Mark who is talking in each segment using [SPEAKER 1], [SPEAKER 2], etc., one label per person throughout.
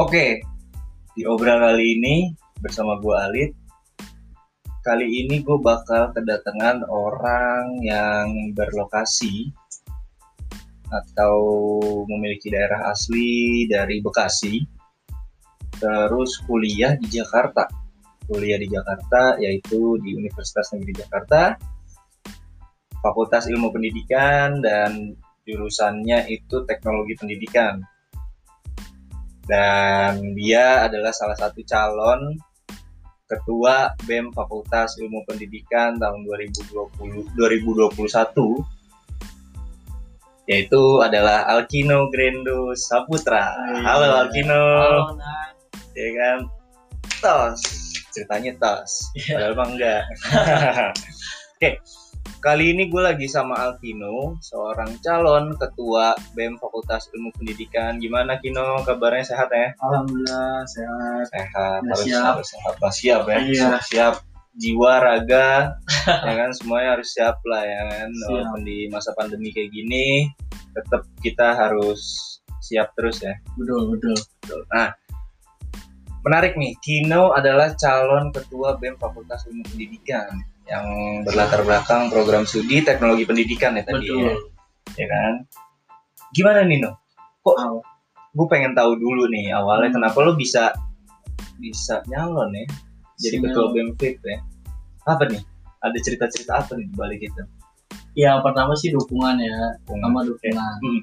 [SPEAKER 1] Oke, di obrolan kali ini bersama gue Alit. Kali ini gue bakal kedatangan orang yang berlokasi atau memiliki daerah asli dari Bekasi, terus kuliah di Jakarta. Kuliah di Jakarta yaitu di Universitas Negeri Jakarta, Fakultas Ilmu Pendidikan dan jurusannya itu Teknologi Pendidikan dan dia adalah salah satu calon ketua BEM Fakultas Ilmu Pendidikan tahun 2020 2021 yaitu adalah Alkino Grendo Saputra. Halo Alkino.
[SPEAKER 2] Halo.
[SPEAKER 1] Ya kan? Tos. Ceritanya tos.
[SPEAKER 2] Iya.
[SPEAKER 1] Padahal enggak. Oke. Kali ini gue lagi sama Alkino, seorang calon ketua BEM Fakultas Ilmu Pendidikan. Gimana Kino? Kabarnya sehat ya?
[SPEAKER 2] Alhamdulillah sehat.
[SPEAKER 1] sehat harus
[SPEAKER 2] siap.
[SPEAKER 1] harus sehat lah siap ya
[SPEAKER 2] Iya.
[SPEAKER 1] siap, siap jiwa raga ya kan semuanya harus siap lah ya kan
[SPEAKER 2] Siap.
[SPEAKER 1] walaupun di masa pandemi kayak gini tetap kita harus siap terus ya
[SPEAKER 2] Betul, betul.
[SPEAKER 1] Betul. nah menarik nih Kino adalah calon ketua BEM Fakultas Ilmu Pendidikan yang berlatar belakang program studi teknologi pendidikan ya tadi ya,
[SPEAKER 2] Betul.
[SPEAKER 1] ya kan gimana Nino kok gue pengen tahu dulu nih awalnya
[SPEAKER 2] Hmm.
[SPEAKER 1] kenapa lo bisa bisa nyalon ya jadi
[SPEAKER 2] Sinyal.
[SPEAKER 1] ketua BEMFIT ya apa nih ada cerita-cerita apa nih di balik itu
[SPEAKER 2] Ya pertama sih dukungan ya, sama dukungan.
[SPEAKER 1] Hmm.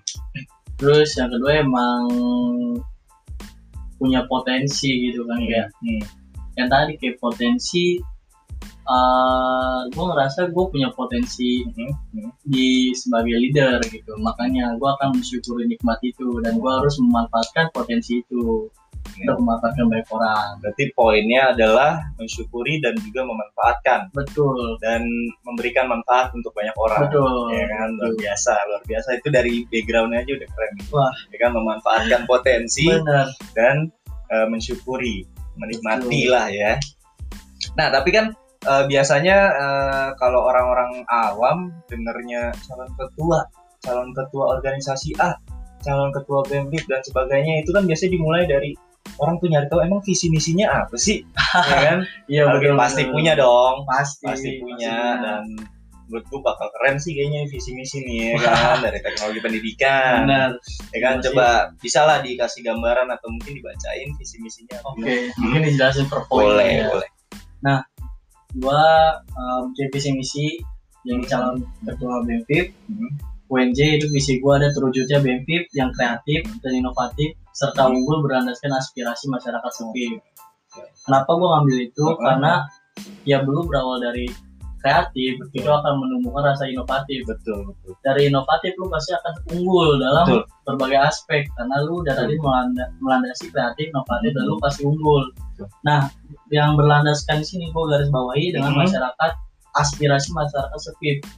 [SPEAKER 2] Terus yang kedua emang punya potensi gitu kan kayak
[SPEAKER 1] Hmm.
[SPEAKER 2] yang tadi kayak potensi eh gue ngerasa gue punya potensi
[SPEAKER 1] Hmm. Hmm.
[SPEAKER 2] di sebagai leader gitu makanya gue akan mensyukuri nikmat itu dan gue harus memanfaatkan potensi itu
[SPEAKER 1] Ya.
[SPEAKER 2] untuk memanfaatkan banyak orang
[SPEAKER 1] berarti poinnya adalah mensyukuri dan juga memanfaatkan
[SPEAKER 2] betul
[SPEAKER 1] dan memberikan manfaat untuk banyak orang
[SPEAKER 2] betul
[SPEAKER 1] ya kan luar
[SPEAKER 2] Betul.
[SPEAKER 1] biasa luar biasa itu dari backgroundnya aja udah keren
[SPEAKER 2] Wah.
[SPEAKER 1] ya kan memanfaatkan potensi
[SPEAKER 2] benar
[SPEAKER 1] dan eh, mensyukuri, menikmati
[SPEAKER 2] Betul.
[SPEAKER 1] lah ya. Nah, tapi kan eh, biasanya eh, kalau orang-orang awam dengernya calon ketua, calon ketua organisasi A, calon ketua BEMFIT dan sebagainya itu kan biasanya dimulai dari orang tuh nyari tahu emang visi misinya apa sih, ya kan?
[SPEAKER 2] iya
[SPEAKER 1] pasti punya dong,
[SPEAKER 2] pasti
[SPEAKER 1] pasti punya dan menurut gue bakal keren sih kayaknya visi misi nih ya kan? Dari teknologi pendidikan.
[SPEAKER 2] Benar.
[SPEAKER 1] Ya kan?
[SPEAKER 2] Terima
[SPEAKER 1] coba bisa lah dikasih gambaran atau mungkin dibacain visi misinya.
[SPEAKER 2] Oke mungkin dijelasin per poin
[SPEAKER 1] boleh
[SPEAKER 2] ya.
[SPEAKER 1] boleh
[SPEAKER 2] gua um, jadi visi misi jadi calon ketua BEMFIP
[SPEAKER 1] Hmm.
[SPEAKER 2] UNJ itu visi gua ada terwujudnya BEMFIP yang kreatif dan inovatif serta unggul berlandaskan aspirasi masyarakat sipil. Kenapa gua ngambil itu?
[SPEAKER 1] Hmm.
[SPEAKER 2] Karena ya dulu berawal dari kreatif itu akan menumbuhkan rasa inovatif.
[SPEAKER 1] betul betul
[SPEAKER 2] Dari inovatif lu pasti akan unggul dalam
[SPEAKER 1] Betul.
[SPEAKER 2] berbagai aspek karena lu udah tadi melanda- melandasi kreatif, inovatif dan lu
[SPEAKER 1] Hmm.
[SPEAKER 2] pasti unggul.
[SPEAKER 1] Betul.
[SPEAKER 2] Nah, yang berlandaskan di sini gua garis bawahi dengan
[SPEAKER 1] Hmm.
[SPEAKER 2] masyarakat aspirasi masyarakat.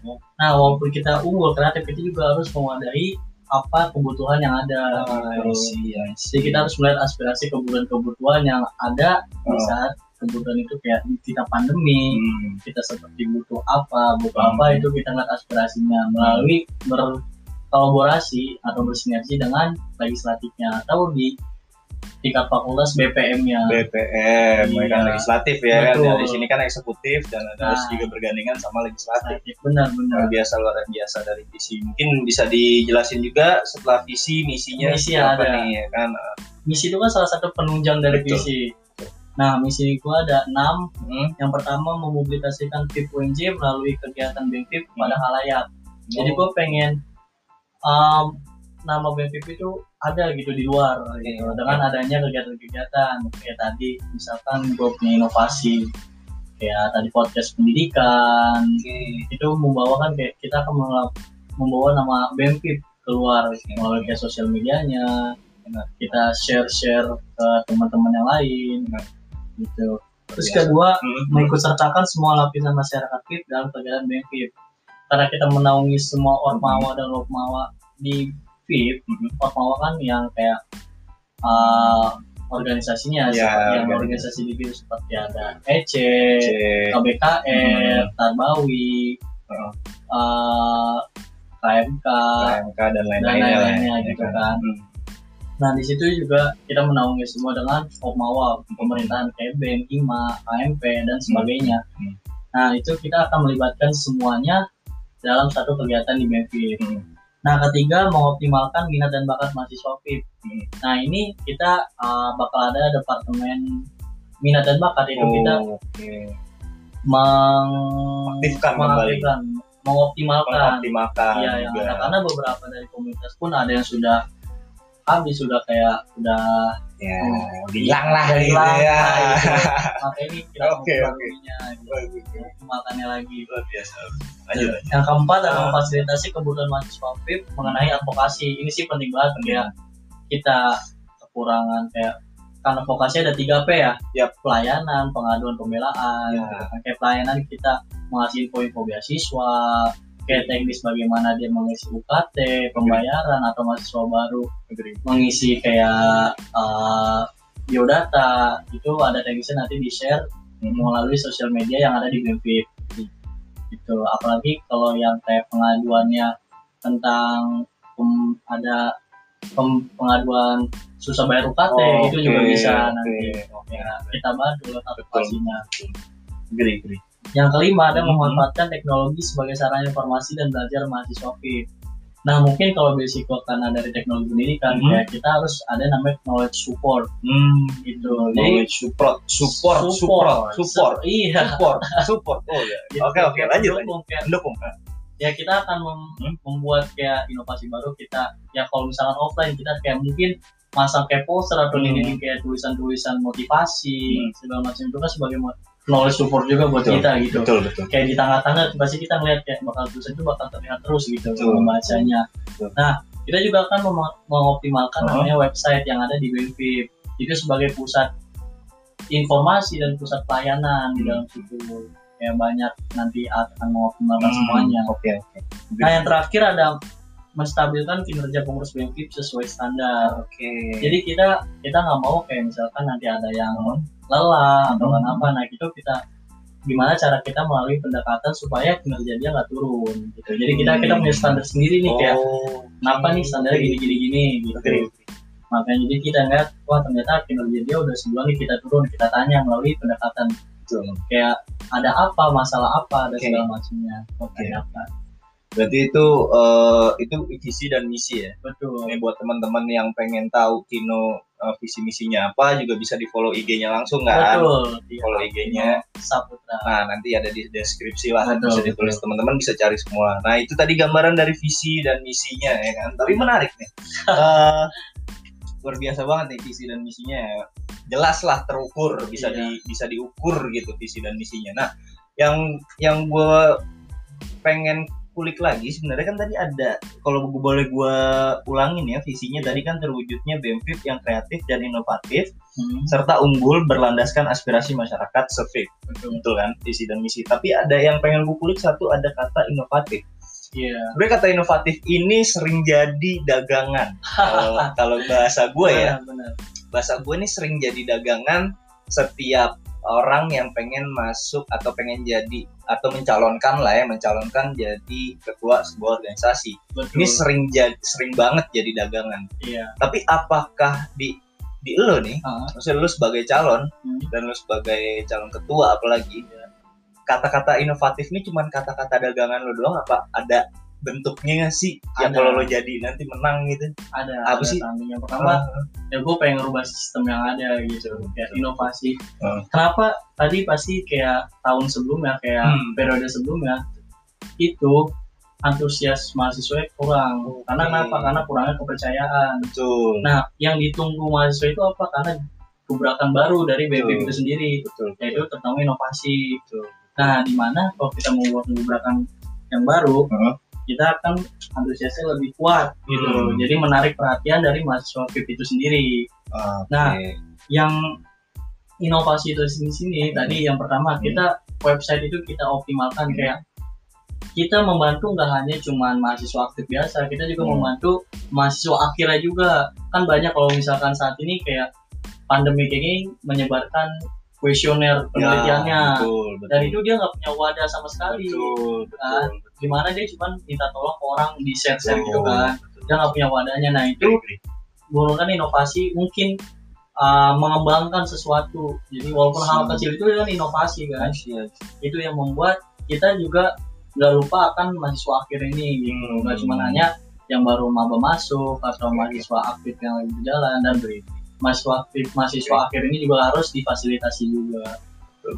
[SPEAKER 1] Hmm.
[SPEAKER 2] Nah, walaupun kita unggul kreatif kita juga harus mewadahi apa kebutuhan yang ada.
[SPEAKER 1] Ah,
[SPEAKER 2] gitu.
[SPEAKER 1] I see, I see.
[SPEAKER 2] Jadi kita harus melihat aspirasi kebutuhan-kebutuhan yang ada di
[SPEAKER 1] Oh.
[SPEAKER 2] saat kebutuhan itu kayak kita pandemi,
[SPEAKER 1] Hmm,
[SPEAKER 2] kita seperti butuh apa, butuh
[SPEAKER 1] Hmm.
[SPEAKER 2] apa itu kita lihat aspirasinya melalui berkolaborasi atau bersinergi dengan legislatifnya atau di tingkat fakultas BPM-nya.
[SPEAKER 1] BPM ya kan
[SPEAKER 2] Iya.
[SPEAKER 1] legislatif ya kan
[SPEAKER 2] Betul.
[SPEAKER 1] dari sini kan eksekutif dan ada harus
[SPEAKER 2] Nah.
[SPEAKER 1] juga bergandengan sama legislatif
[SPEAKER 2] Benar-benar.
[SPEAKER 1] luar biasa luar biasa dari visi mungkin bisa dijelasin juga setelah visi misinya
[SPEAKER 2] Misi
[SPEAKER 1] apa
[SPEAKER 2] ada.
[SPEAKER 1] nih ya kan
[SPEAKER 2] Misi itu kan salah satu penunjang dari
[SPEAKER 1] Betul.
[SPEAKER 2] visi. Nah, misi gua ada 6
[SPEAKER 1] Hmm.
[SPEAKER 2] Yang pertama mempublikasikan VIP UNJ melalui kegiatan BEMFIP kepada
[SPEAKER 1] Hmm.
[SPEAKER 2] halayak. Jadi
[SPEAKER 1] Oh.
[SPEAKER 2] gue pengen um, nama BEMFIP itu ada gitu di luar gitu.
[SPEAKER 1] Iya.
[SPEAKER 2] Dengan adanya kegiatan-kegiatan kayak tadi misalkan gue punya inovasi kayak tadi podcast pendidikan itu membawakan kayak kita akan membawa nama BEMFIP keluar melalui kayak sosial medianya kita share-share ke teman-teman yang lain gitu terus
[SPEAKER 1] Biasa.
[SPEAKER 2] kedua
[SPEAKER 1] Hmm.
[SPEAKER 2] mengikut sertakan semua lapisan masyarakat FIP dalam kegiatan BEMFIP karena kita menaungi semua ormawa dan lokmawa di Ormawa kan yang kayak uh, organisasinya
[SPEAKER 1] Ya,
[SPEAKER 2] seperti yang
[SPEAKER 1] organisasi.
[SPEAKER 2] organisasi di FIP seperti ada EC,
[SPEAKER 1] Cek.
[SPEAKER 2] KBKR, Tarbawi,
[SPEAKER 1] Heeh.
[SPEAKER 2] uh, KMK,
[SPEAKER 1] KMK dan lain-lainnya lah ya.
[SPEAKER 2] lain-lainnya gitu kan.
[SPEAKER 1] Hmm.
[SPEAKER 2] Nah di situ juga kita menaungi semua dengan Opmawa, pemerintahan BEM, IMA, KMP dan sebagainya.
[SPEAKER 1] Hmm.
[SPEAKER 2] Nah itu kita akan melibatkan semuanya dalam satu kegiatan di BEMFIP.
[SPEAKER 1] Hmm.
[SPEAKER 2] Nah ketiga mengoptimalkan minat dan bakat mahasiswa FIP.
[SPEAKER 1] Hmm.
[SPEAKER 2] Nah ini kita uh, bakal ada departemen minat dan bakat itu kita
[SPEAKER 1] Oh, oke.
[SPEAKER 2] meng
[SPEAKER 1] Aktifkan kembali.
[SPEAKER 2] mengaktifkan, mengoptimalkan.
[SPEAKER 1] Mengoptimalkan
[SPEAKER 2] Iya yang
[SPEAKER 1] juga.
[SPEAKER 2] ada karena beberapa dari komunitas pun ada yang sudah habis sudah kayak udah
[SPEAKER 1] ya
[SPEAKER 2] Hmm.
[SPEAKER 1] hilang lah
[SPEAKER 2] udah
[SPEAKER 1] gitu
[SPEAKER 2] hilang
[SPEAKER 1] ya
[SPEAKER 2] lah, gitu. Makanya ini kita
[SPEAKER 1] Oke, oke.
[SPEAKER 2] gitu.
[SPEAKER 1] Bagus.
[SPEAKER 2] mengoptimalkannya lagi.
[SPEAKER 1] luar biasa lanjut lanjut.
[SPEAKER 2] Yang keempat adalah
[SPEAKER 1] Ah.
[SPEAKER 2] memfasilitasi kebutuhan mahasiswa FIP mengenai advokasi. Ini sih penting banget kayak kita kekurangan kayak kan advokasi ada 3 P ya.
[SPEAKER 1] Yap.
[SPEAKER 2] Pelayanan, pengaduan, pembelaan.
[SPEAKER 1] Ya.
[SPEAKER 2] gitu kan. Kayak pelayanan kita mengasih info-info beasiswa, kayak teknis bagaimana dia mengisi UKT, pembayaran atau mahasiswa baru. Mengisi kayak uh, biodata itu ada teknisnya nanti di share melalui sosial media yang ada di BEMFIP gitu. Apalagi kalau yang kayak pengaduannya tentang pem- ada pem- pengaduan susah bayar UKT
[SPEAKER 1] Oh,
[SPEAKER 2] itu juga
[SPEAKER 1] oke,
[SPEAKER 2] bisa
[SPEAKER 1] oke,
[SPEAKER 2] nanti
[SPEAKER 1] oke.
[SPEAKER 2] ya, kita bantu lewat aplikasinya
[SPEAKER 1] Agree, agree.
[SPEAKER 2] Yang kelima ada
[SPEAKER 1] Mhm.
[SPEAKER 2] memanfaatkan teknologi sebagai sarana informasi dan belajar mahasiswa FIP. Nah mungkin kalau berisiko karena dari teknologi pendidikan
[SPEAKER 1] Mhm.
[SPEAKER 2] ya kita harus ada namanya knowledge support
[SPEAKER 1] Hmm,
[SPEAKER 2] gitu.
[SPEAKER 1] Knowledge support, support, support, support,
[SPEAKER 2] Su- iya.
[SPEAKER 1] support, support. Oh ya. Oke, oke,
[SPEAKER 2] Kayak
[SPEAKER 1] lanjut,
[SPEAKER 2] kayak-
[SPEAKER 1] Mendukung.
[SPEAKER 2] Ya kita akan mem-
[SPEAKER 1] Hmm.
[SPEAKER 2] membuat kayak inovasi baru kita ya kalau misalkan offline kita kayak mungkin masang kayak poster atau
[SPEAKER 1] Hmm.
[SPEAKER 2] ini kayak tulisan-tulisan motivasi
[SPEAKER 1] Hmm.
[SPEAKER 2] segala macam itu kan sebagai knowledge support juga buat
[SPEAKER 1] Betul,
[SPEAKER 2] kita gitu.
[SPEAKER 1] Betul, betul.
[SPEAKER 2] kayak di tengah-tengah pasti kita ngeliat kayak bakal tulisan itu bakal terlihat terus gitu
[SPEAKER 1] Betul.
[SPEAKER 2] membacanya.
[SPEAKER 1] Betul.
[SPEAKER 2] Nah kita juga akan mem- mengoptimalkan
[SPEAKER 1] Uh-huh.
[SPEAKER 2] namanya website yang ada di BEMFIP itu sebagai pusat informasi dan pusat pelayanan di
[SPEAKER 1] Hmm.
[SPEAKER 2] dalam situ kayak banyak nanti akan mengoptimalkan
[SPEAKER 1] Hmm,
[SPEAKER 2] semuanya.
[SPEAKER 1] Oke, oke.
[SPEAKER 2] Nah yang terakhir ada menstabilkan kinerja pengurus BEMFIP sesuai standar.
[SPEAKER 1] Oke.
[SPEAKER 2] Jadi kita kita nggak mau kayak misalkan nanti ada yang lelah atau
[SPEAKER 1] Hmm.
[SPEAKER 2] kenapa nah itu kita gimana cara kita melalui pendekatan supaya kinerja dia nggak turun gitu jadi kita kita punya standar sendiri nih kayak
[SPEAKER 1] Oh,
[SPEAKER 2] kenapa nih standarnya gini gini gini gitu
[SPEAKER 1] Oke.
[SPEAKER 2] makanya jadi kita ngeliat wah ternyata kinerja dia udah sebulan nih kita turun kita tanya melalui pendekatan
[SPEAKER 1] Betul.
[SPEAKER 2] kayak ada apa masalah apa dan
[SPEAKER 1] Oke.
[SPEAKER 2] segala macamnya
[SPEAKER 1] Oke.
[SPEAKER 2] Ada apa
[SPEAKER 1] Berarti itu eh, itu visi dan misi ya.
[SPEAKER 2] betul
[SPEAKER 1] Ini buat teman-teman yang pengen tahu Kino eh, visi misinya apa juga bisa di follow IG-nya langsung kan.
[SPEAKER 2] betul Iya.
[SPEAKER 1] Follow IG-nya.
[SPEAKER 2] Saputra
[SPEAKER 1] Nah, nanti ada di deskripsi lah,
[SPEAKER 2] Betul,
[SPEAKER 1] bisa ditulis teman-teman bisa cari semua. Nah, itu tadi gambaran dari visi dan misinya ya kan. Tapi menarik nih. Eh, luar biasa banget nih visi dan misinya. ya. Jelas lah terukur, bisa
[SPEAKER 2] Iya.
[SPEAKER 1] di bisa diukur gitu visi dan misinya. Nah, yang yang gue pengen kulik lagi sebenarnya kan tadi ada kalau gue boleh gue ulangin ya visinya tadi kan terwujudnya BEMFIP yang kreatif dan inovatif
[SPEAKER 2] Hmm,
[SPEAKER 1] serta unggul berlandaskan aspirasi masyarakat survei.
[SPEAKER 2] Betul.
[SPEAKER 1] Betul kan visi dan misi. Tapi ada yang pengen gue kulik satu ada kata inovatif.
[SPEAKER 2] Iya.
[SPEAKER 1] Sebenarnya kata inovatif ini sering jadi dagangan. Kalau kalau bahasa gue ya.
[SPEAKER 2] Benar, benar.
[SPEAKER 1] bahasa gue ini sering jadi dagangan setiap orang yang pengen masuk atau pengen jadi atau mencalonkan lah ya mencalonkan jadi ketua sebuah organisasi.
[SPEAKER 2] Betul.
[SPEAKER 1] Ini sering jadi sering banget jadi dagangan.
[SPEAKER 2] Iya.
[SPEAKER 1] Tapi apakah di di lo nih
[SPEAKER 2] Ah,
[SPEAKER 1] maksudnya lu sebagai calon
[SPEAKER 2] Hmm.
[SPEAKER 1] dan lu sebagai calon ketua apalagi kata-kata inovatif ini cuman kata-kata dagangan lo doang apa ada bentuknya nggak sih yang
[SPEAKER 2] Ada.
[SPEAKER 1] kalau lo jadi nanti menang gitu
[SPEAKER 2] ada
[SPEAKER 1] Apa
[SPEAKER 2] ada
[SPEAKER 1] sih?
[SPEAKER 2] yang pertama ya gue pengen rubah sistem yang ada gitu kayak inovasi
[SPEAKER 1] Hmm.
[SPEAKER 2] kenapa tadi pasti kayak tahun sebelumnya kayak
[SPEAKER 1] Hmm.
[SPEAKER 2] periode sebelumnya itu antusias mahasiswa kurang karena
[SPEAKER 1] Oke.
[SPEAKER 2] kenapa karena kurangnya kepercayaan
[SPEAKER 1] betul
[SPEAKER 2] nah yang ditunggu mahasiswa itu apa karena gebrakan baru dari BPM
[SPEAKER 1] Betul.
[SPEAKER 2] itu sendiri
[SPEAKER 1] betul
[SPEAKER 2] yaitu terutama inovasi
[SPEAKER 1] betul
[SPEAKER 2] nah di mana kalau kita membuat gebrakan yang baru
[SPEAKER 1] Heeh.
[SPEAKER 2] Kita akan antusiasnya lebih kuat gitu
[SPEAKER 1] Hmm.
[SPEAKER 2] jadi menarik perhatian dari mahasiswa VIP itu sendiri
[SPEAKER 1] Oke.
[SPEAKER 2] Nah, yang inovasi itu sini sini
[SPEAKER 1] Hmm.
[SPEAKER 2] tadi yang pertama
[SPEAKER 1] Hmm.
[SPEAKER 2] kita website itu kita optimalkan
[SPEAKER 1] Hmm.
[SPEAKER 2] kayak kita membantu nggak hanya cuman mahasiswa aktif biasa kita juga
[SPEAKER 1] Hmm.
[SPEAKER 2] membantu mahasiswa akhirnya juga kan banyak kalau misalkan saat ini kayak pandemi kayak gini menyebarkan kuesioner penelitiannya.
[SPEAKER 1] Ya, betul betul.
[SPEAKER 2] Dan itu dia nggak punya wadah sama sekali.
[SPEAKER 1] Betul
[SPEAKER 2] Kan?
[SPEAKER 1] betul.
[SPEAKER 2] Di mana dia cuma minta tolong ke orang di share share gitu
[SPEAKER 1] Betul,
[SPEAKER 2] kan.
[SPEAKER 1] betul.
[SPEAKER 2] dia nggak punya wadahnya. Nah itu menggunakan inovasi mungkin uh, mengembangkan sesuatu. Jadi walaupun hal
[SPEAKER 1] Hmm.
[SPEAKER 2] kecil itu kan inovasi kan. Itu yang membuat kita juga nggak lupa akan mahasiswa akhir ini gitu.
[SPEAKER 1] Hmm.
[SPEAKER 2] nggak cuma hanya yang baru maba masuk atau mahasiswa aktif yang lagi berjalan dan mahasiswa mahasiswa akhir ini juga harus difasilitasi juga
[SPEAKER 1] betul,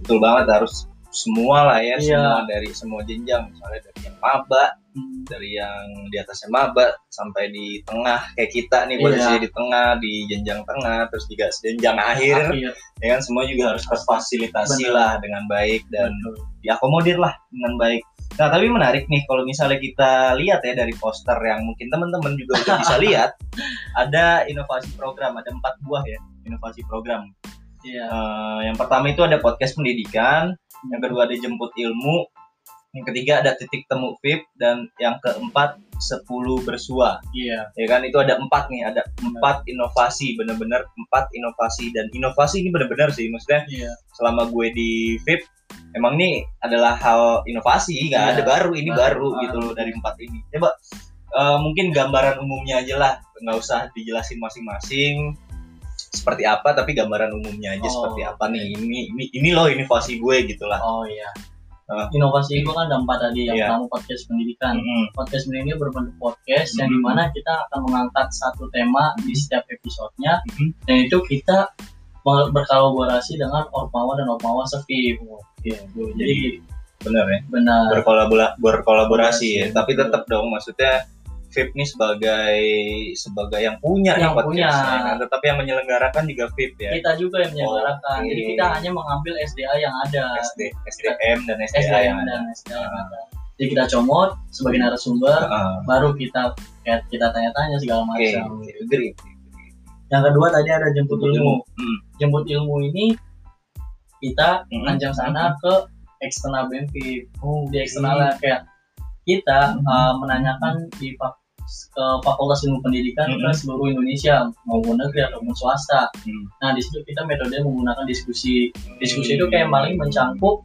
[SPEAKER 1] betul banget harus semua lah ya
[SPEAKER 2] Iya.
[SPEAKER 1] semua dari semua jenjang misalnya dari yang maba
[SPEAKER 2] Hmm,
[SPEAKER 1] dari yang di atasnya maba sampai di tengah kayak kita nih
[SPEAKER 2] Iya.
[SPEAKER 1] posisinya di tengah di jenjang tengah terus juga jenjang akhir
[SPEAKER 2] akhir
[SPEAKER 1] ya kan semua juga harus terfasilitasi lah dengan baik dan diakomodir lah dengan baik. Nah tapi menarik nih kalau misalnya kita lihat ya dari poster yang mungkin teman-teman juga udah bisa lihat ada inovasi program ada empat buah ya inovasi program.
[SPEAKER 2] iya.
[SPEAKER 1] Eh, yang pertama itu ada podcast pendidikan, yang kedua ada jemput ilmu, yang ketiga ada titik temu VIP dan yang keempat 10 bersua.
[SPEAKER 2] Iya.
[SPEAKER 1] Ya kan itu ada empat nih ada empat inovasi bener-bener empat inovasi. Dan inovasi ini bener-bener sih maksudnya
[SPEAKER 2] iya.
[SPEAKER 1] selama gue di VIP emang ini adalah hal inovasi nggak
[SPEAKER 2] Iya,
[SPEAKER 1] ada baru ini
[SPEAKER 2] baru,
[SPEAKER 1] baru, gitu loh dari empat ini coba eh, mungkin gambaran umumnya aja lah nggak usah dijelasin masing-masing seperti apa tapi gambaran umumnya aja
[SPEAKER 2] Oh,
[SPEAKER 1] seperti apa nih ini ini ini loh inovasi gue gitulah
[SPEAKER 2] oh iya
[SPEAKER 1] Ah.
[SPEAKER 2] inovasi itu kan ada empat tadi yang
[SPEAKER 1] Iya.
[SPEAKER 2] pertama podcast pendidikan
[SPEAKER 1] Mm-mm.
[SPEAKER 2] podcast ini berbentuk podcast yang
[SPEAKER 1] Mhm.
[SPEAKER 2] di mana kita akan mengangkat satu tema di setiap episodenya
[SPEAKER 1] Mhm.
[SPEAKER 2] dan itu kita berkolaborasi dengan Ormawa dan Ormawa Sevip
[SPEAKER 1] Iya,
[SPEAKER 2] jadi
[SPEAKER 1] bener ya?
[SPEAKER 2] Benar.
[SPEAKER 1] Berkolabora berkolaborasi ya? Tapi tetap dong maksudnya VIP nih sebagai sebagai yang punya
[SPEAKER 2] Yang punya.
[SPEAKER 1] ya kan? tetapi yang menyelenggarakan juga VIP ya?
[SPEAKER 2] Kita juga yang menyelenggarakan.
[SPEAKER 1] Oke.
[SPEAKER 2] jadi kita hanya mengambil SDA yang ada.
[SPEAKER 1] SD, SDM dan SDA yang
[SPEAKER 2] SDM
[SPEAKER 1] ada.
[SPEAKER 2] Dan SDA yang ada. Jadi kita comot sebagai narasumber
[SPEAKER 1] Heeh.
[SPEAKER 2] baru kita kita tanya-tanya segala macam.
[SPEAKER 1] oke, agree.
[SPEAKER 2] Yang kedua tadi ada jemput ilmu
[SPEAKER 1] Hmm.
[SPEAKER 2] jemput ilmu ini kita
[SPEAKER 1] Hmm.
[SPEAKER 2] panjang sana ke eksternal benefit
[SPEAKER 1] Oh,
[SPEAKER 2] di eksternalnya kayak kita
[SPEAKER 1] Hmm.
[SPEAKER 2] uh, menanyakan di ke Fakultas Ilmu Pendidikan
[SPEAKER 1] Hmm.
[SPEAKER 2] ke seluruh Indonesia maupun negeri ataupun swasta.
[SPEAKER 1] Hmm.
[SPEAKER 2] Nah di situ kita metode menggunakan diskusi. Diskusi itu kayak paling mencangkup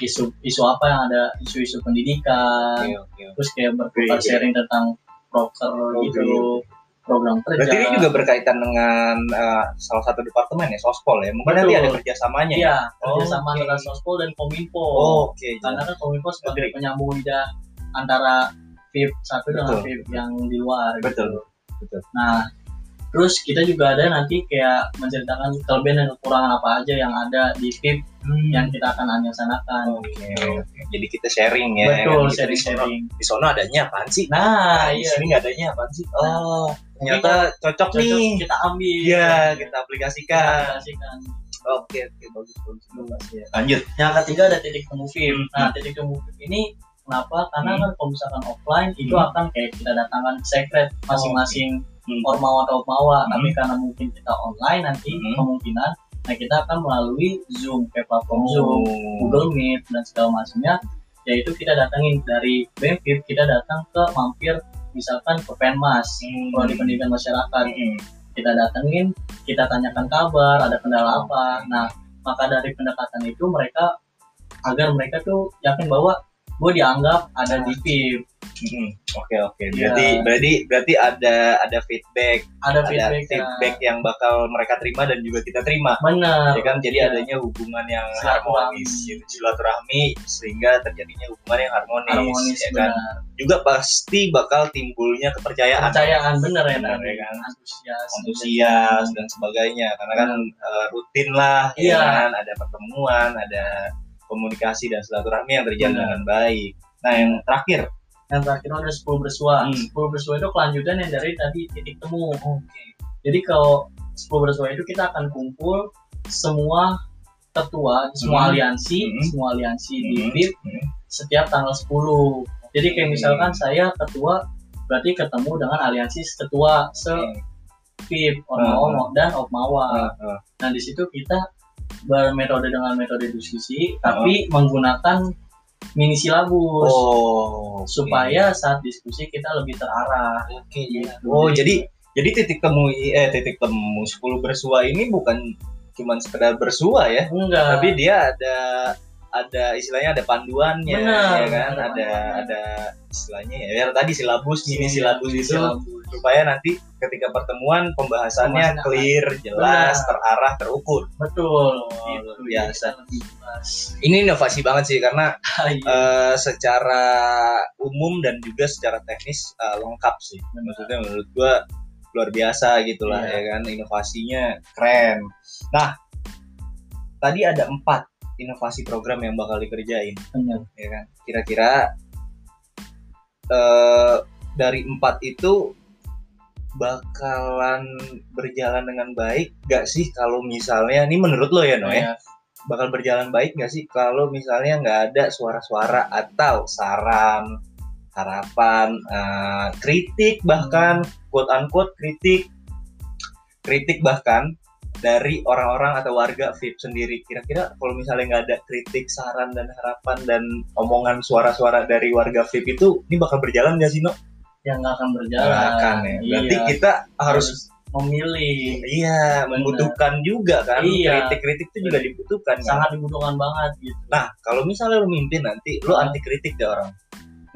[SPEAKER 2] isu isu apa yang ada isu-isu pendidikan,
[SPEAKER 1] Oke, oke, oke.
[SPEAKER 2] terus kayak bertukar
[SPEAKER 1] Oke,
[SPEAKER 2] sharing tentang proker
[SPEAKER 1] Oke.
[SPEAKER 2] gitu, program kerja.
[SPEAKER 1] Berarti ini juga berkaitan dengan uh, salah satu departemen ya, Sospol ya. Mungkin nanti
[SPEAKER 2] Betul.
[SPEAKER 1] ada kerjasamanya ya.
[SPEAKER 2] Iya, kerjasama
[SPEAKER 1] Oke.
[SPEAKER 2] antara Sospol dan Kominfo.
[SPEAKER 1] Oke,
[SPEAKER 2] karena kan Kominfo sebagai
[SPEAKER 1] Agree.
[SPEAKER 2] penyambung lidah antara VIP satu dengan
[SPEAKER 1] Betul.
[SPEAKER 2] VIP yang di luar. gitu.
[SPEAKER 1] betul. Betul.
[SPEAKER 2] Nah, terus kita juga ada nanti kayak menceritakan kelebihan dan kekurangan apa aja yang ada di VIP yang kita akan anjasanakan.
[SPEAKER 1] Oke, oke. Jadi kita sharing ya.
[SPEAKER 2] Betul,
[SPEAKER 1] di
[SPEAKER 2] sharing-sharing.
[SPEAKER 1] Di sono adanya apaan sih?
[SPEAKER 2] Nah,
[SPEAKER 1] di
[SPEAKER 2] iya.
[SPEAKER 1] sini nggak adanya apaan sih? Oh,
[SPEAKER 2] Tapi
[SPEAKER 1] ternyata cocok,
[SPEAKER 2] Cocok
[SPEAKER 1] nih.
[SPEAKER 2] kita ambil.
[SPEAKER 1] Iya, kita
[SPEAKER 2] Kita
[SPEAKER 1] aplikasikan.
[SPEAKER 2] aplikasikan.
[SPEAKER 1] Oke, oke, bagus, bagus, bagus. Lanjut.
[SPEAKER 2] Yang ketiga ada titik temu VIP.
[SPEAKER 1] Hmm.
[SPEAKER 2] Nah, titik temu VIP ini kenapa? Karena
[SPEAKER 1] Hmm.
[SPEAKER 2] kan kalau misalkan offline itu
[SPEAKER 1] Hmm.
[SPEAKER 2] akan kayak kita datangkan secret masing-masing
[SPEAKER 1] Hmm.
[SPEAKER 2] ormawa atau ormawa.
[SPEAKER 1] Hmm.
[SPEAKER 2] Tapi karena mungkin kita online nanti
[SPEAKER 1] Hmm.
[SPEAKER 2] kemungkinan, nah kita akan melalui Zoom kayak platform
[SPEAKER 1] Oh.
[SPEAKER 2] Zoom, Google Meet dan segala macamnya. Yaitu kita datangin dari BEMFIP, kita datang ke mampir misalkan ke Penmas,
[SPEAKER 1] Hmm.
[SPEAKER 2] Prodi Pendidikan Masyarakat.
[SPEAKER 1] Hmm.
[SPEAKER 2] Kita datengin, kita tanyakan kabar, ada kendala apa. Nah, maka dari pendekatan itu mereka agar mereka tuh yakin bahwa gue dianggap ada di VIP,
[SPEAKER 1] Hmm, Oke oke.
[SPEAKER 2] Iya.
[SPEAKER 1] Berarti berarti berarti ada ada feedback,
[SPEAKER 2] ada
[SPEAKER 1] ada
[SPEAKER 2] feedback,
[SPEAKER 1] feedback yang bakal mereka terima dan juga kita terima.
[SPEAKER 2] Benar.
[SPEAKER 1] Ya kan jadi
[SPEAKER 2] Iya.
[SPEAKER 1] adanya hubungan yang harmonis, gitu. silaturahmi sehingga terjadinya hubungan yang harmonis,
[SPEAKER 2] harmonis
[SPEAKER 1] ya kan.
[SPEAKER 2] benar.
[SPEAKER 1] Juga pasti bakal timbulnya kepercayaan,
[SPEAKER 2] Kepercayaan bener ya
[SPEAKER 1] Benar, ya kan?
[SPEAKER 2] Antusias.
[SPEAKER 1] antusias dan sebagainya. Karena kan eh, rutin lah, ya
[SPEAKER 2] Iya.
[SPEAKER 1] kan. Ada pertemuan, ada komunikasi dan silaturahmi yang terjalin
[SPEAKER 2] Benar.
[SPEAKER 1] dengan baik. Nah yang terakhir,
[SPEAKER 2] Yang terakhir ada 10 bersua.
[SPEAKER 1] Hmm.
[SPEAKER 2] 10 bersua itu kelanjutan yang dari tadi titik temu. Jadi kalau 10 bersua itu kita akan kumpul semua ketua, semua
[SPEAKER 1] Hmm.
[SPEAKER 2] aliansi,
[SPEAKER 1] Hmm.
[SPEAKER 2] semua aliansi di
[SPEAKER 1] Hmm.
[SPEAKER 2] VIP
[SPEAKER 1] Hmm.
[SPEAKER 2] setiap tanggal 10. Jadi kayak
[SPEAKER 1] Hmm.
[SPEAKER 2] misalkan saya ketua berarti ketemu dengan aliansi ketua se VIP, Ormawa dan Opmawa.
[SPEAKER 1] Ah, ah.
[SPEAKER 2] Nah di situ kita bermetode dengan metode diskusi, tapi menggunakan mini silabus
[SPEAKER 1] Oh, oke.
[SPEAKER 2] supaya saat diskusi kita lebih terarah.
[SPEAKER 1] Oke,
[SPEAKER 2] Gitu.
[SPEAKER 1] Oh, jadi jadi titik temu eh titik temu 10 bersua ini bukan cuman sekedar bersua ya,
[SPEAKER 2] enggak
[SPEAKER 1] tapi dia ada ada istilahnya ada panduannya ya kan?
[SPEAKER 2] ada
[SPEAKER 1] ada istilahnya ya, ya tadi silabus
[SPEAKER 2] Iya,
[SPEAKER 1] silabus itu.
[SPEAKER 2] silabus.
[SPEAKER 1] supaya nanti ketika pertemuan pembahasannya clear jelas
[SPEAKER 2] Benar.
[SPEAKER 1] terarah terukur.
[SPEAKER 2] Betul.
[SPEAKER 1] Gitu,
[SPEAKER 2] Itu,
[SPEAKER 1] biasa. ini inovasi banget sih karena eh, secara umum dan juga secara teknis eh, lengkap sih. Maksudnya menurut gua luar biasa gitulah
[SPEAKER 2] Iya.
[SPEAKER 1] ya kan? Inovasinya keren. Nah tadi ada empat inovasi program yang bakal dikerjain.
[SPEAKER 2] Benar.
[SPEAKER 1] ya kan? Kira-kira eh, dari empat itu bakalan berjalan dengan baik gak sih kalau misalnya ini menurut lo ya no ya? Bakal berjalan baik nggak sih kalau misalnya nggak ada suara-suara atau saran, harapan, eh, kritik bahkan quote unquote kritik, kritik bahkan dari orang-orang atau warga VIP sendiri. Kira-kira kalau misalnya nggak ada kritik, saran dan harapan dan omongan suara-suara dari warga VIP itu, ini bakal berjalan nggak sih no?
[SPEAKER 2] yang nggak akan berjalan
[SPEAKER 1] Nggak akan ya. Berarti
[SPEAKER 2] Iya,
[SPEAKER 1] kita harus
[SPEAKER 2] memilih
[SPEAKER 1] iya membutuhkan juga kan
[SPEAKER 2] Iya.
[SPEAKER 1] kritik-kritik itu juga dibutuhkan. kan?
[SPEAKER 2] sangat dibutuhkan banget gitu
[SPEAKER 1] Nah, kalau misalnya lu mimpin nanti, lu anti kritik deh orang.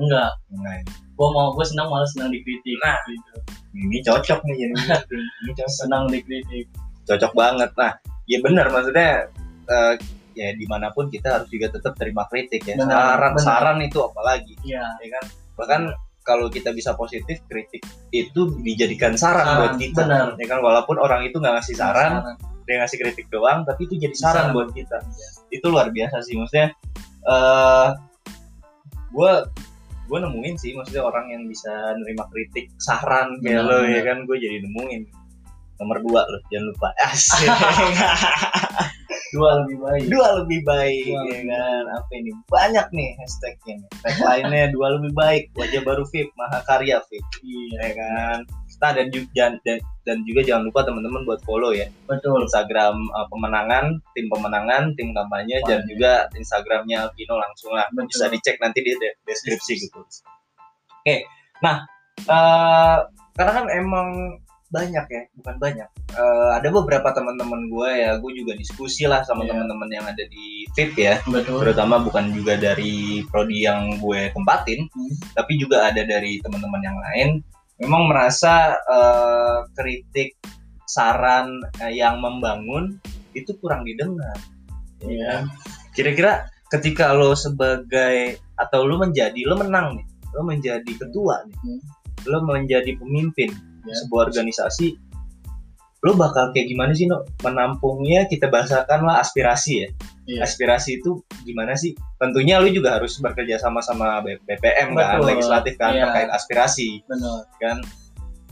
[SPEAKER 2] enggak
[SPEAKER 1] Nah,
[SPEAKER 2] gue mau gue senang malah senang dikritik
[SPEAKER 1] Nah.
[SPEAKER 2] gitu.
[SPEAKER 1] ini cocok nih jadi mimpin. Ini cocok.
[SPEAKER 2] senang dikritik
[SPEAKER 1] Cocok banget. Nah, ya benar maksudnya eh, ya di mana pun kita harus juga tetap terima kritik ya.
[SPEAKER 2] Benar,
[SPEAKER 1] saran,
[SPEAKER 2] benar.
[SPEAKER 1] saran itu apalagi,
[SPEAKER 2] iya
[SPEAKER 1] ya kan? Bahkan kalau kita bisa positif, kritik itu dijadikan saran,
[SPEAKER 2] Saran,
[SPEAKER 1] buat kita.
[SPEAKER 2] benar.
[SPEAKER 1] Ya kan walaupun orang itu nggak ngasih saran,
[SPEAKER 2] Saran.
[SPEAKER 1] dia ngasih kritik doang, tapi itu jadi saran
[SPEAKER 2] Saran.
[SPEAKER 1] buat kita. Itu luar biasa sih maksudnya. eh gue gue nemuin sih maksudnya orang yang bisa nerima kritik saran kayak lo ya kan gue jadi nemuin nomor dua loh jangan lupa. Asik.
[SPEAKER 2] Dua lebih baik.
[SPEAKER 1] Dua lebih baik
[SPEAKER 2] Dua
[SPEAKER 1] ya
[SPEAKER 2] lebih
[SPEAKER 1] kan? apa ini? Banyak nih hashtagnya nih. Tagline-nya dua lebih baik. Wajah baru VIP. Mahakarya VIP.
[SPEAKER 2] Iya.
[SPEAKER 1] Ya kan? Nah dan juga dan, dan, juga jangan lupa teman-teman buat follow ya.
[SPEAKER 2] Betul.
[SPEAKER 1] Instagram uh, pemenangan, tim pemenangan, tim kampanye, dan juga Instagramnya Alvino langsung lah.
[SPEAKER 2] Betul.
[SPEAKER 1] Bisa dicek nanti di de- deskripsi gitu. Oke, nah eh, karena kan emang banyak ya, bukan banyak. Eh, ada beberapa teman-teman gue ya, gue juga diskusi lah sama
[SPEAKER 2] Iya.
[SPEAKER 1] teman-teman yang ada di VIP ya,
[SPEAKER 2] betul
[SPEAKER 1] terutama bukan juga dari prodi yang gue tempatin,
[SPEAKER 2] Hmm.
[SPEAKER 1] tapi juga ada dari teman-teman yang lain. Memang merasa eh, kritik saran eh, yang membangun itu kurang didengar.
[SPEAKER 2] Iya.
[SPEAKER 1] Kira-kira ketika lo sebagai atau lo menjadi lo menang nih, lo menjadi ketua nih,
[SPEAKER 2] Hmm.
[SPEAKER 1] lo menjadi pemimpin
[SPEAKER 2] Ya.
[SPEAKER 1] sebuah organisasi, lo bakal kayak gimana sih no menampungnya? Kita bahasakan lah aspirasi ya.
[SPEAKER 2] Iya.
[SPEAKER 1] Aspirasi itu gimana sih? Tentunya lo juga harus bekerja sama sama BPM kan,
[SPEAKER 2] Betul.
[SPEAKER 1] legislatif kan
[SPEAKER 2] Iya.
[SPEAKER 1] terkait aspirasi
[SPEAKER 2] benar
[SPEAKER 1] kan.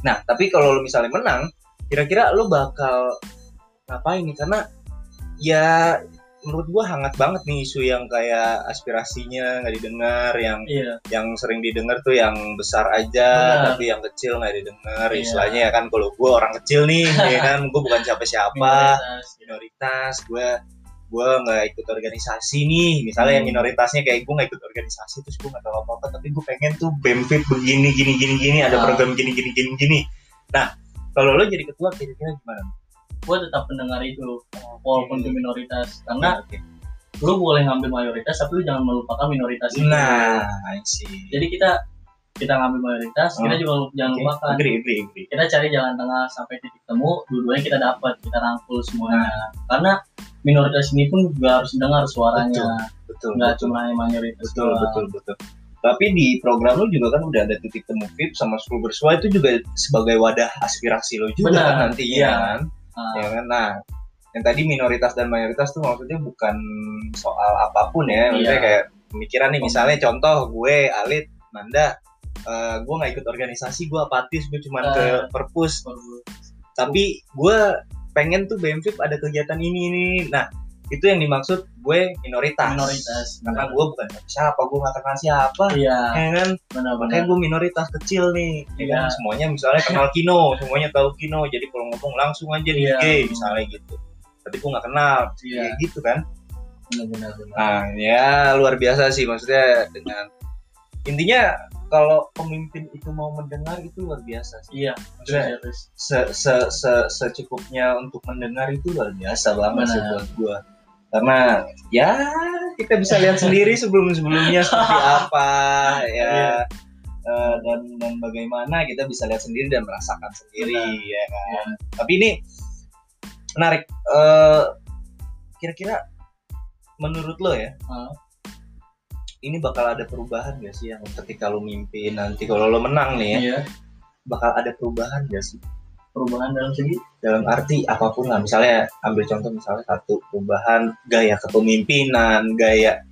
[SPEAKER 1] Nah, tapi kalau lo misalnya menang, kira-kira lo bakal ngapain nih? Karena ya menurut gua hangat banget nih isu yang kayak aspirasinya nggak didengar, yang
[SPEAKER 2] iya
[SPEAKER 1] yang sering didengar tuh yang besar aja,
[SPEAKER 2] Benar.
[SPEAKER 1] tapi yang kecil nggak didengar.
[SPEAKER 2] Iya.
[SPEAKER 1] Istilahnya ya kan kalau gua orang kecil nih, ya kan, gua bukan siapa-siapa,
[SPEAKER 2] minoritas
[SPEAKER 1] minoritas, gua gua nggak ikut organisasi nih misalnya yang
[SPEAKER 2] Hmm.
[SPEAKER 1] minoritasnya kayak gue nggak ikut organisasi terus gue nggak tahu apa apa tapi gue pengen tuh benefit begini gini gini gini ada
[SPEAKER 2] Ah.
[SPEAKER 1] program gini gini gini gini nah kalau lo jadi ketua kira-kira gimana
[SPEAKER 2] gue tetap mendengar itu walaupun itu minoritas. Karena
[SPEAKER 1] Oke.
[SPEAKER 2] lu boleh ngambil mayoritas tapi lu jangan melupakan minoritas itu.
[SPEAKER 1] Nah I see.
[SPEAKER 2] Jadi kita kita ngambil mayoritas kita
[SPEAKER 1] Oh,
[SPEAKER 2] juga jangan
[SPEAKER 1] Oke,
[SPEAKER 2] lupakan.
[SPEAKER 1] Agree agree agree.
[SPEAKER 2] Kita cari jalan tengah sampai titik temu dua-duanya kita dapat kita rangkul semuanya. Karena minoritas ini pun juga harus dengar suaranya.
[SPEAKER 1] Betul
[SPEAKER 2] nggak
[SPEAKER 1] betul.
[SPEAKER 2] cuma mayoritas
[SPEAKER 1] betul
[SPEAKER 2] doang.
[SPEAKER 1] betul betul. Tapi di program lo juga kan udah ada titik temu VIP sama school bersua itu juga sebagai wadah aspirasi lo juga
[SPEAKER 2] Benar,
[SPEAKER 1] kan nantinya
[SPEAKER 2] iya.
[SPEAKER 1] kan
[SPEAKER 2] Ah,
[SPEAKER 1] ya kan? Nah yang tadi minoritas dan mayoritas tuh maksudnya bukan soal apa pun ya. Maksudnya
[SPEAKER 2] Iya.
[SPEAKER 1] kayak pemikiran nih misalnya contoh gue Alit Nanda eh, gue nggak ikut organisasi gue apatis gue cuman
[SPEAKER 2] Eh.
[SPEAKER 1] ke perpus. Tapi gue pengen tuh BMFIP ada kegiatan ini ini. Nah itu yang dimaksud gue minoritas.
[SPEAKER 2] Minoritas.
[SPEAKER 1] Karena gue bukan siapa gue nggak kenal siapa.
[SPEAKER 2] Iya.
[SPEAKER 1] Ya kan?
[SPEAKER 2] Benar-benar
[SPEAKER 1] makanya gue minoritas kecil nih. Ya kan?
[SPEAKER 2] Iya.
[SPEAKER 1] semuanya misalnya kenal Kino semuanya tahu Kino jadi kalau ngomong langsung aja di
[SPEAKER 2] Iya.
[SPEAKER 1] IG misalnya gitu. Tapi gue nggak kenal.
[SPEAKER 2] Iya.
[SPEAKER 1] kayak gitu kan?
[SPEAKER 2] Benar-benar benar.
[SPEAKER 1] nah ya luar biasa sih maksudnya dengan intinya kalau pemimpin itu mau mendengar itu luar biasa sih.
[SPEAKER 2] Iya
[SPEAKER 1] Maksudnya,
[SPEAKER 2] serius.
[SPEAKER 1] se, se, se, secukupnya untuk mendengar itu luar biasa banget sih
[SPEAKER 2] Benar.
[SPEAKER 1] buat gue karena ya kita bisa lihat sendiri sebelum sebelumnya seperti apa ya
[SPEAKER 2] Iya.
[SPEAKER 1] Eh, dan dan bagaimana kita bisa lihat sendiri dan merasakan sendiri
[SPEAKER 2] Benar.
[SPEAKER 1] ya kan
[SPEAKER 2] Iya.
[SPEAKER 1] tapi ini menarik Eh, kira-kira menurut lo ya ini bakal ada perubahan gak sih yang ketika lo mimpin nanti kalau lo menang nih ya
[SPEAKER 2] Iya.
[SPEAKER 1] bakal ada perubahan gak sih
[SPEAKER 2] Perubahan dalam segi
[SPEAKER 1] dalam arti apa pun lah misalnya ambil contoh misalnya satu perubahan gaya kepemimpinan gaya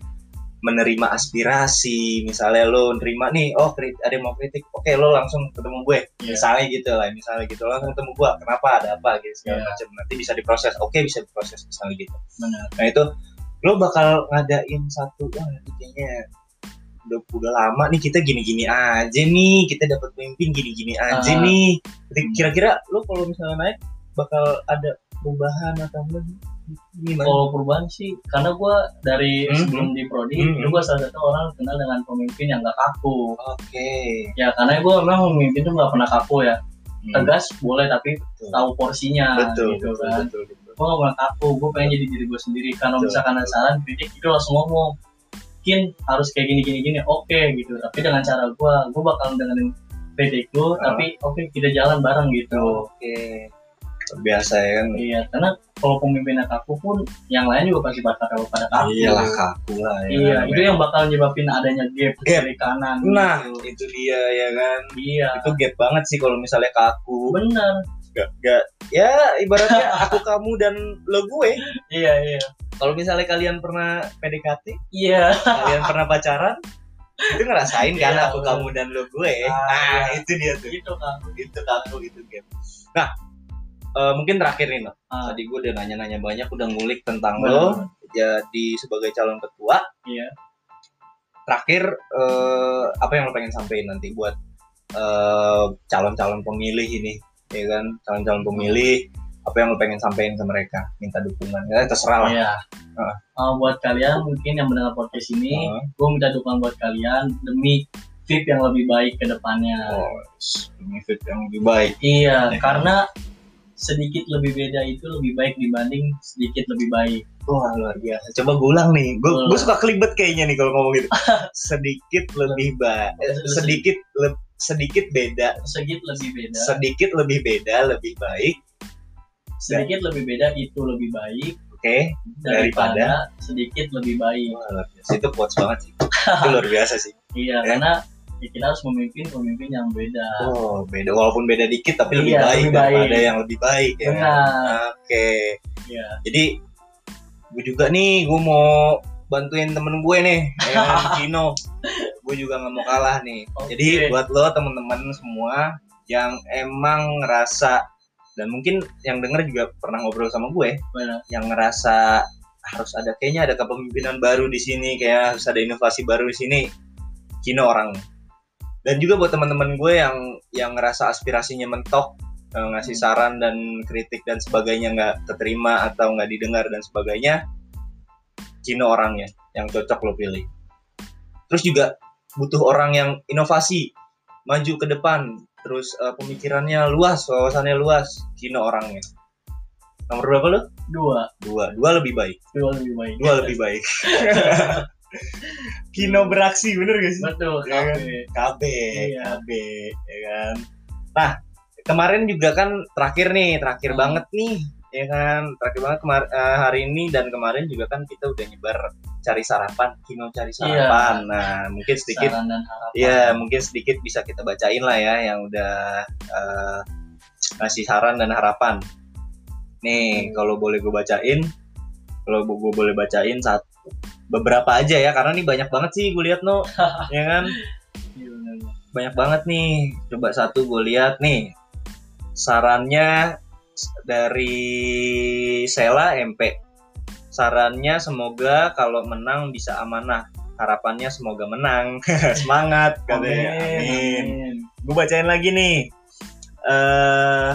[SPEAKER 1] menerima aspirasi misalnya lo nerima nih oh ada yang mau kritik oke lo langsung ketemu gue
[SPEAKER 2] Iya.
[SPEAKER 1] misalnya gitu lah misalnya gitu lo langsung ketemu gue kenapa ada apa gitu segala
[SPEAKER 2] Iya.
[SPEAKER 1] macam nanti bisa diproses oke bisa diproses misalnya gitu
[SPEAKER 2] benar.
[SPEAKER 1] nah itu lo bakal ngadain satu wah ini kayaknya udah udah lama nih kita gini-gini aja nih kita dapat pemimpin gini-gini aja
[SPEAKER 2] Ah.
[SPEAKER 1] nih kira-kira lo kalau misalnya naik bakal ada perubahan atau enggak gimana
[SPEAKER 2] Kalau perubahan sih, karena gue dari
[SPEAKER 1] Hmm.
[SPEAKER 2] sebelum di prodi,
[SPEAKER 1] Hmm.
[SPEAKER 2] itu gue salah satu orang kenal dengan pemimpin yang gak kaku.
[SPEAKER 1] oke
[SPEAKER 2] Ya karena gue memang memimpin tuh gak pernah kaku ya.
[SPEAKER 1] Hmm,
[SPEAKER 2] Tegas boleh tapi
[SPEAKER 1] betul.
[SPEAKER 2] tahu porsinya
[SPEAKER 1] betul
[SPEAKER 2] gitu
[SPEAKER 1] betul,
[SPEAKER 2] kan.
[SPEAKER 1] betul betul
[SPEAKER 2] Gue gak pernah kaku, gue pengen jadi diri gue sendiri. Kalau
[SPEAKER 1] Betul,
[SPEAKER 2] misalkan ada
[SPEAKER 1] betul.
[SPEAKER 2] saran, kritik itu langsung ngomong. Mungkin harus kayak gini gini gini, oke gitu. Tapi dengan cara gue, gue bakal dengerin kritik lu,
[SPEAKER 1] Ah.
[SPEAKER 2] tapi oke kita jalan bareng gitu.
[SPEAKER 1] oke Luar biasa ya kan
[SPEAKER 2] Iya, karena kalau pemimpinnya kaku pun, yang lain juga pasti bakal pada kaku.
[SPEAKER 1] iyalah kaku lah ya
[SPEAKER 2] Iya, itu yang bakal nyebabin adanya gap,
[SPEAKER 1] Gap.
[SPEAKER 2] kiri kanan.
[SPEAKER 1] nah
[SPEAKER 2] gitu.
[SPEAKER 1] itu dia ya kan
[SPEAKER 2] Iya,
[SPEAKER 1] itu gap banget sih kalau misalnya kaku
[SPEAKER 2] bener.
[SPEAKER 1] Gak, gak ya ibaratnya aku kamu dan lo gue
[SPEAKER 2] Iya, iya.
[SPEAKER 1] kalau misalnya kalian pernah PDKT
[SPEAKER 2] Iya,
[SPEAKER 1] kalian pernah pacaran itu ngerasain kan
[SPEAKER 2] Iya,
[SPEAKER 1] aku
[SPEAKER 2] bener.
[SPEAKER 1] kamu dan lo gue
[SPEAKER 2] Ah,
[SPEAKER 1] nah
[SPEAKER 2] iya.
[SPEAKER 1] itu dia tuh
[SPEAKER 2] gitu kan.
[SPEAKER 1] itu kaku itu game nah eh, mungkin terakhir nih no
[SPEAKER 2] Ah,
[SPEAKER 1] tadi gue udah nanya-nanya banyak udah ngulik tentang
[SPEAKER 2] Bener.
[SPEAKER 1] lo jadi sebagai calon ketua
[SPEAKER 2] iya.
[SPEAKER 1] terakhir eh, apa yang lo pengen sampaikan nanti buat eh, calon-calon pemilih ini ya kan calon-calon pemilih apa yang lo pengen sampaikan ke mereka minta dukungan ya terserah lah
[SPEAKER 2] Iya.
[SPEAKER 1] Ah.
[SPEAKER 2] Uh, buat kalian mungkin yang mendengar podcast ini,
[SPEAKER 1] Ah.
[SPEAKER 2] gue minta dukungan buat kalian demi fit yang lebih baik ke depannya.
[SPEAKER 1] oh, demi fit yang lebih baik
[SPEAKER 2] Iya,
[SPEAKER 1] Ya.
[SPEAKER 2] karena sedikit lebih beda itu lebih baik dibanding sedikit lebih baik.
[SPEAKER 1] Wah luar biasa. Coba gue ulang nih. Gue gue suka kelibet kayaknya nih kalau ngomong gitu. sedikit lebih baik. Sedikit le- sedikit beda.
[SPEAKER 2] Sedikit lebih beda.
[SPEAKER 1] Sedikit lebih beda lebih baik.
[SPEAKER 2] sedikit lebih beda itu lebih baik
[SPEAKER 1] Oke.
[SPEAKER 2] daripada sedikit lebih baik.
[SPEAKER 1] Biasa. Itu quotes banget sih. Itu luar biasa sih.
[SPEAKER 2] Iya,
[SPEAKER 1] Ya.
[SPEAKER 2] karena ya kita harus memimpin pemimpin yang beda.
[SPEAKER 1] Oh beda. Walaupun beda dikit tapi lebih
[SPEAKER 2] Iya,
[SPEAKER 1] baik
[SPEAKER 2] lebih
[SPEAKER 1] daripada
[SPEAKER 2] baik.
[SPEAKER 1] yang lebih baik ya.
[SPEAKER 2] Benar.
[SPEAKER 1] Oke.
[SPEAKER 2] Iya.
[SPEAKER 1] Jadi gue juga nih gue mau bantuin temen gue nih, ya kan, Kino. Gue juga nggak mau kalah nih.
[SPEAKER 2] Oke.
[SPEAKER 1] Jadi buat lo temen-temen semua yang emang ngerasa dan mungkin yang denger juga pernah ngobrol sama gue,
[SPEAKER 2] Benar.
[SPEAKER 1] yang ngerasa harus ada kayaknya ada kepemimpinan baru di sini, kayak harus ada inovasi baru di sini. Kino orang. Dan juga buat teman-teman gue yang yang ngerasa aspirasinya mentok, eh, ngasih saran dan kritik dan sebagainya nggak keterima atau nggak didengar dan sebagainya, Kino orangnya yang cocok lo pilih. Terus juga butuh orang yang inovasi, maju ke depan, terus eh, pemikirannya luas, wawasannya luas, Kino orangnya. Nomor berapa lo?
[SPEAKER 2] Dua,
[SPEAKER 1] Dua, dua lebih baik,
[SPEAKER 2] dua lebih baik.
[SPEAKER 1] dua lebih baik. Kino beraksi, bener gak sih?
[SPEAKER 2] Betul,
[SPEAKER 1] Iya kan?
[SPEAKER 2] KB, Iya.
[SPEAKER 1] KB, ya kan. Nah, kemarin juga kan terakhir nih, terakhir
[SPEAKER 2] Hmm.
[SPEAKER 1] banget nih, ya kan. Terakhir banget kemar- eh, hari ini dan kemarin juga kan kita udah nyebar cari sarapan, Kino cari sarapan. Nah, mungkin sedikit
[SPEAKER 2] Saran dan harapan.
[SPEAKER 1] ya mungkin sedikit bisa kita bacain lah ya yang udah ngasih saran dan harapan. Nih, kalau boleh gue bacain, kalau gue boleh bacain satu beberapa aja ya karena nih banyak banget sih gue lihat no, ya kan
[SPEAKER 2] Iya,
[SPEAKER 1] banyak banget nih. Coba satu gue lihat nih. Sarannya dari Sela MP. Sarannya semoga kalau menang bisa amanah. Harapannya semoga menang. Semangat katanya. Amin. Gue bacain lagi nih. Eh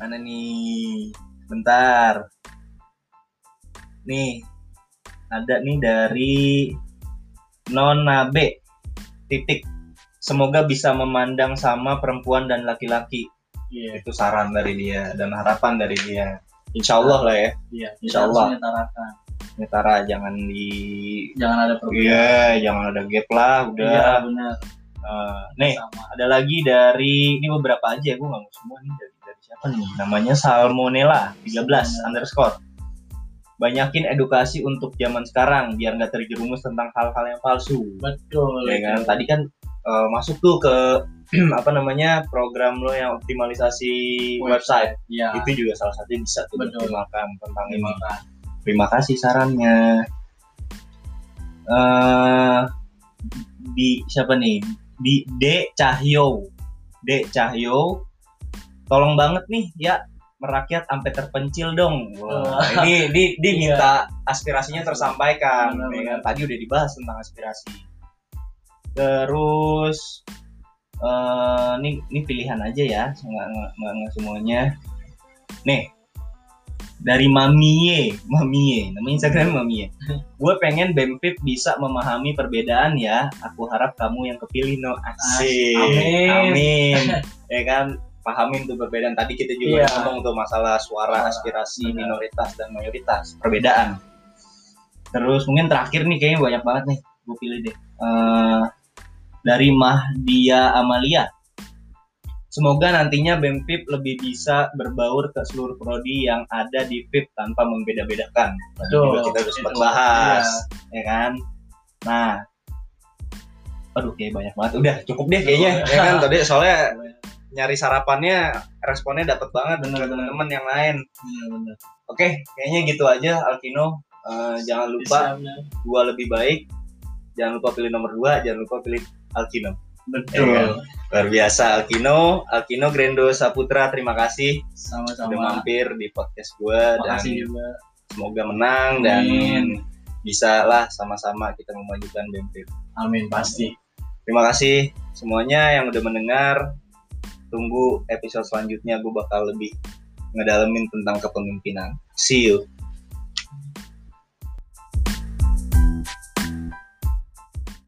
[SPEAKER 1] mana nih? Bentar. Nih. Ada nih dari Nona B titik semoga bisa memandang sama perempuan dan laki-laki
[SPEAKER 2] Iya.
[SPEAKER 1] itu saran dari dia dan harapan dari dia insya Allah lah ya
[SPEAKER 2] Iya,
[SPEAKER 1] Insya Allah. Netara jangan di
[SPEAKER 2] Jangan ada perbedaan.
[SPEAKER 1] iya jangan ada gap lah udah
[SPEAKER 2] Iya, benar.
[SPEAKER 1] Eh, nih
[SPEAKER 2] Sama.
[SPEAKER 1] ada lagi dari ini beberapa aja gue nggak mau semua nih dari dari siapa nih namanya Salmonella 13
[SPEAKER 2] Salmonella.
[SPEAKER 1] underscore banyakin edukasi untuk zaman sekarang biar nggak terjerumus tentang hal-hal yang palsu
[SPEAKER 2] Betul.
[SPEAKER 1] ya kan tadi kan eh, masuk tuh ke apa namanya program lo yang optimalisasi website.
[SPEAKER 2] Iya.
[SPEAKER 1] itu juga salah satunya bisa tuh dioptimalkan tentang ini.
[SPEAKER 2] Dimakan.
[SPEAKER 1] terima kasih sarannya. Eh di siapa nih? Di D Cahyo. D Cahyo. Tolong banget nih ya merakyat sampai terpencil dong. Wah, ini di di
[SPEAKER 2] Iya.
[SPEAKER 1] minta aspirasinya tersampaikan.
[SPEAKER 2] Benar,
[SPEAKER 1] ya
[SPEAKER 2] benar.
[SPEAKER 1] tadi udah dibahas tentang aspirasi terus eh ini ini pilihan aja ya nggak nggak- nggak semuanya. Nih dari Mamie Mamie namanya Instagram Mamie gue pengen Bempip bisa memahami perbedaan ya. Aku harap kamu yang kepilih no. Asik.
[SPEAKER 2] Amin.
[SPEAKER 1] amin. Ya kan? Pahamin tuh perbedaan. Tadi kita juga
[SPEAKER 2] Iya.
[SPEAKER 1] ngomong tuh masalah suara
[SPEAKER 2] Suara,
[SPEAKER 1] aspirasi
[SPEAKER 2] benar.
[SPEAKER 1] minoritas dan mayoritas. Perbedaan. Terus mungkin terakhir nih kayaknya banyak banget nih. Gue pilih deh. Eh, dari Mahdia Amalia Semoga nantinya BEMPIP lebih bisa berbaur ke seluruh prodi yang ada di PIP tanpa membeda-bedakan.
[SPEAKER 2] Betul,
[SPEAKER 1] kita udah sempat bahas, ya kan? Nah, aduh kayak banyak banget. Udah cukup deh kayaknya, ya kan? Tadi soalnya nyari sarapannya, responnya dapat banget dengan teman-teman yang lain.
[SPEAKER 2] Benar.
[SPEAKER 1] Oke, kayaknya gitu aja Alkino. Eh, jangan lupa
[SPEAKER 2] Bisa,
[SPEAKER 1] dua lebih baik. Jangan lupa pilih nomor dua, jangan lupa pilih Alkino.
[SPEAKER 2] Betul.
[SPEAKER 1] Iya. Luar biasa Alkino, Alkino Grendo Saputra, terima kasih
[SPEAKER 2] Sama-sama.
[SPEAKER 1] sudah mampir di podcast gue dan
[SPEAKER 2] juga.
[SPEAKER 1] semoga menang dan
[SPEAKER 2] Amin.
[SPEAKER 1] bisa lah sama-sama kita memajukan BEMPIP.
[SPEAKER 2] Amin pasti.
[SPEAKER 1] Terima kasih semuanya yang udah mendengar. Tunggu episode selanjutnya gue bakal lebih ngedalemin tentang kepemimpinan. See you.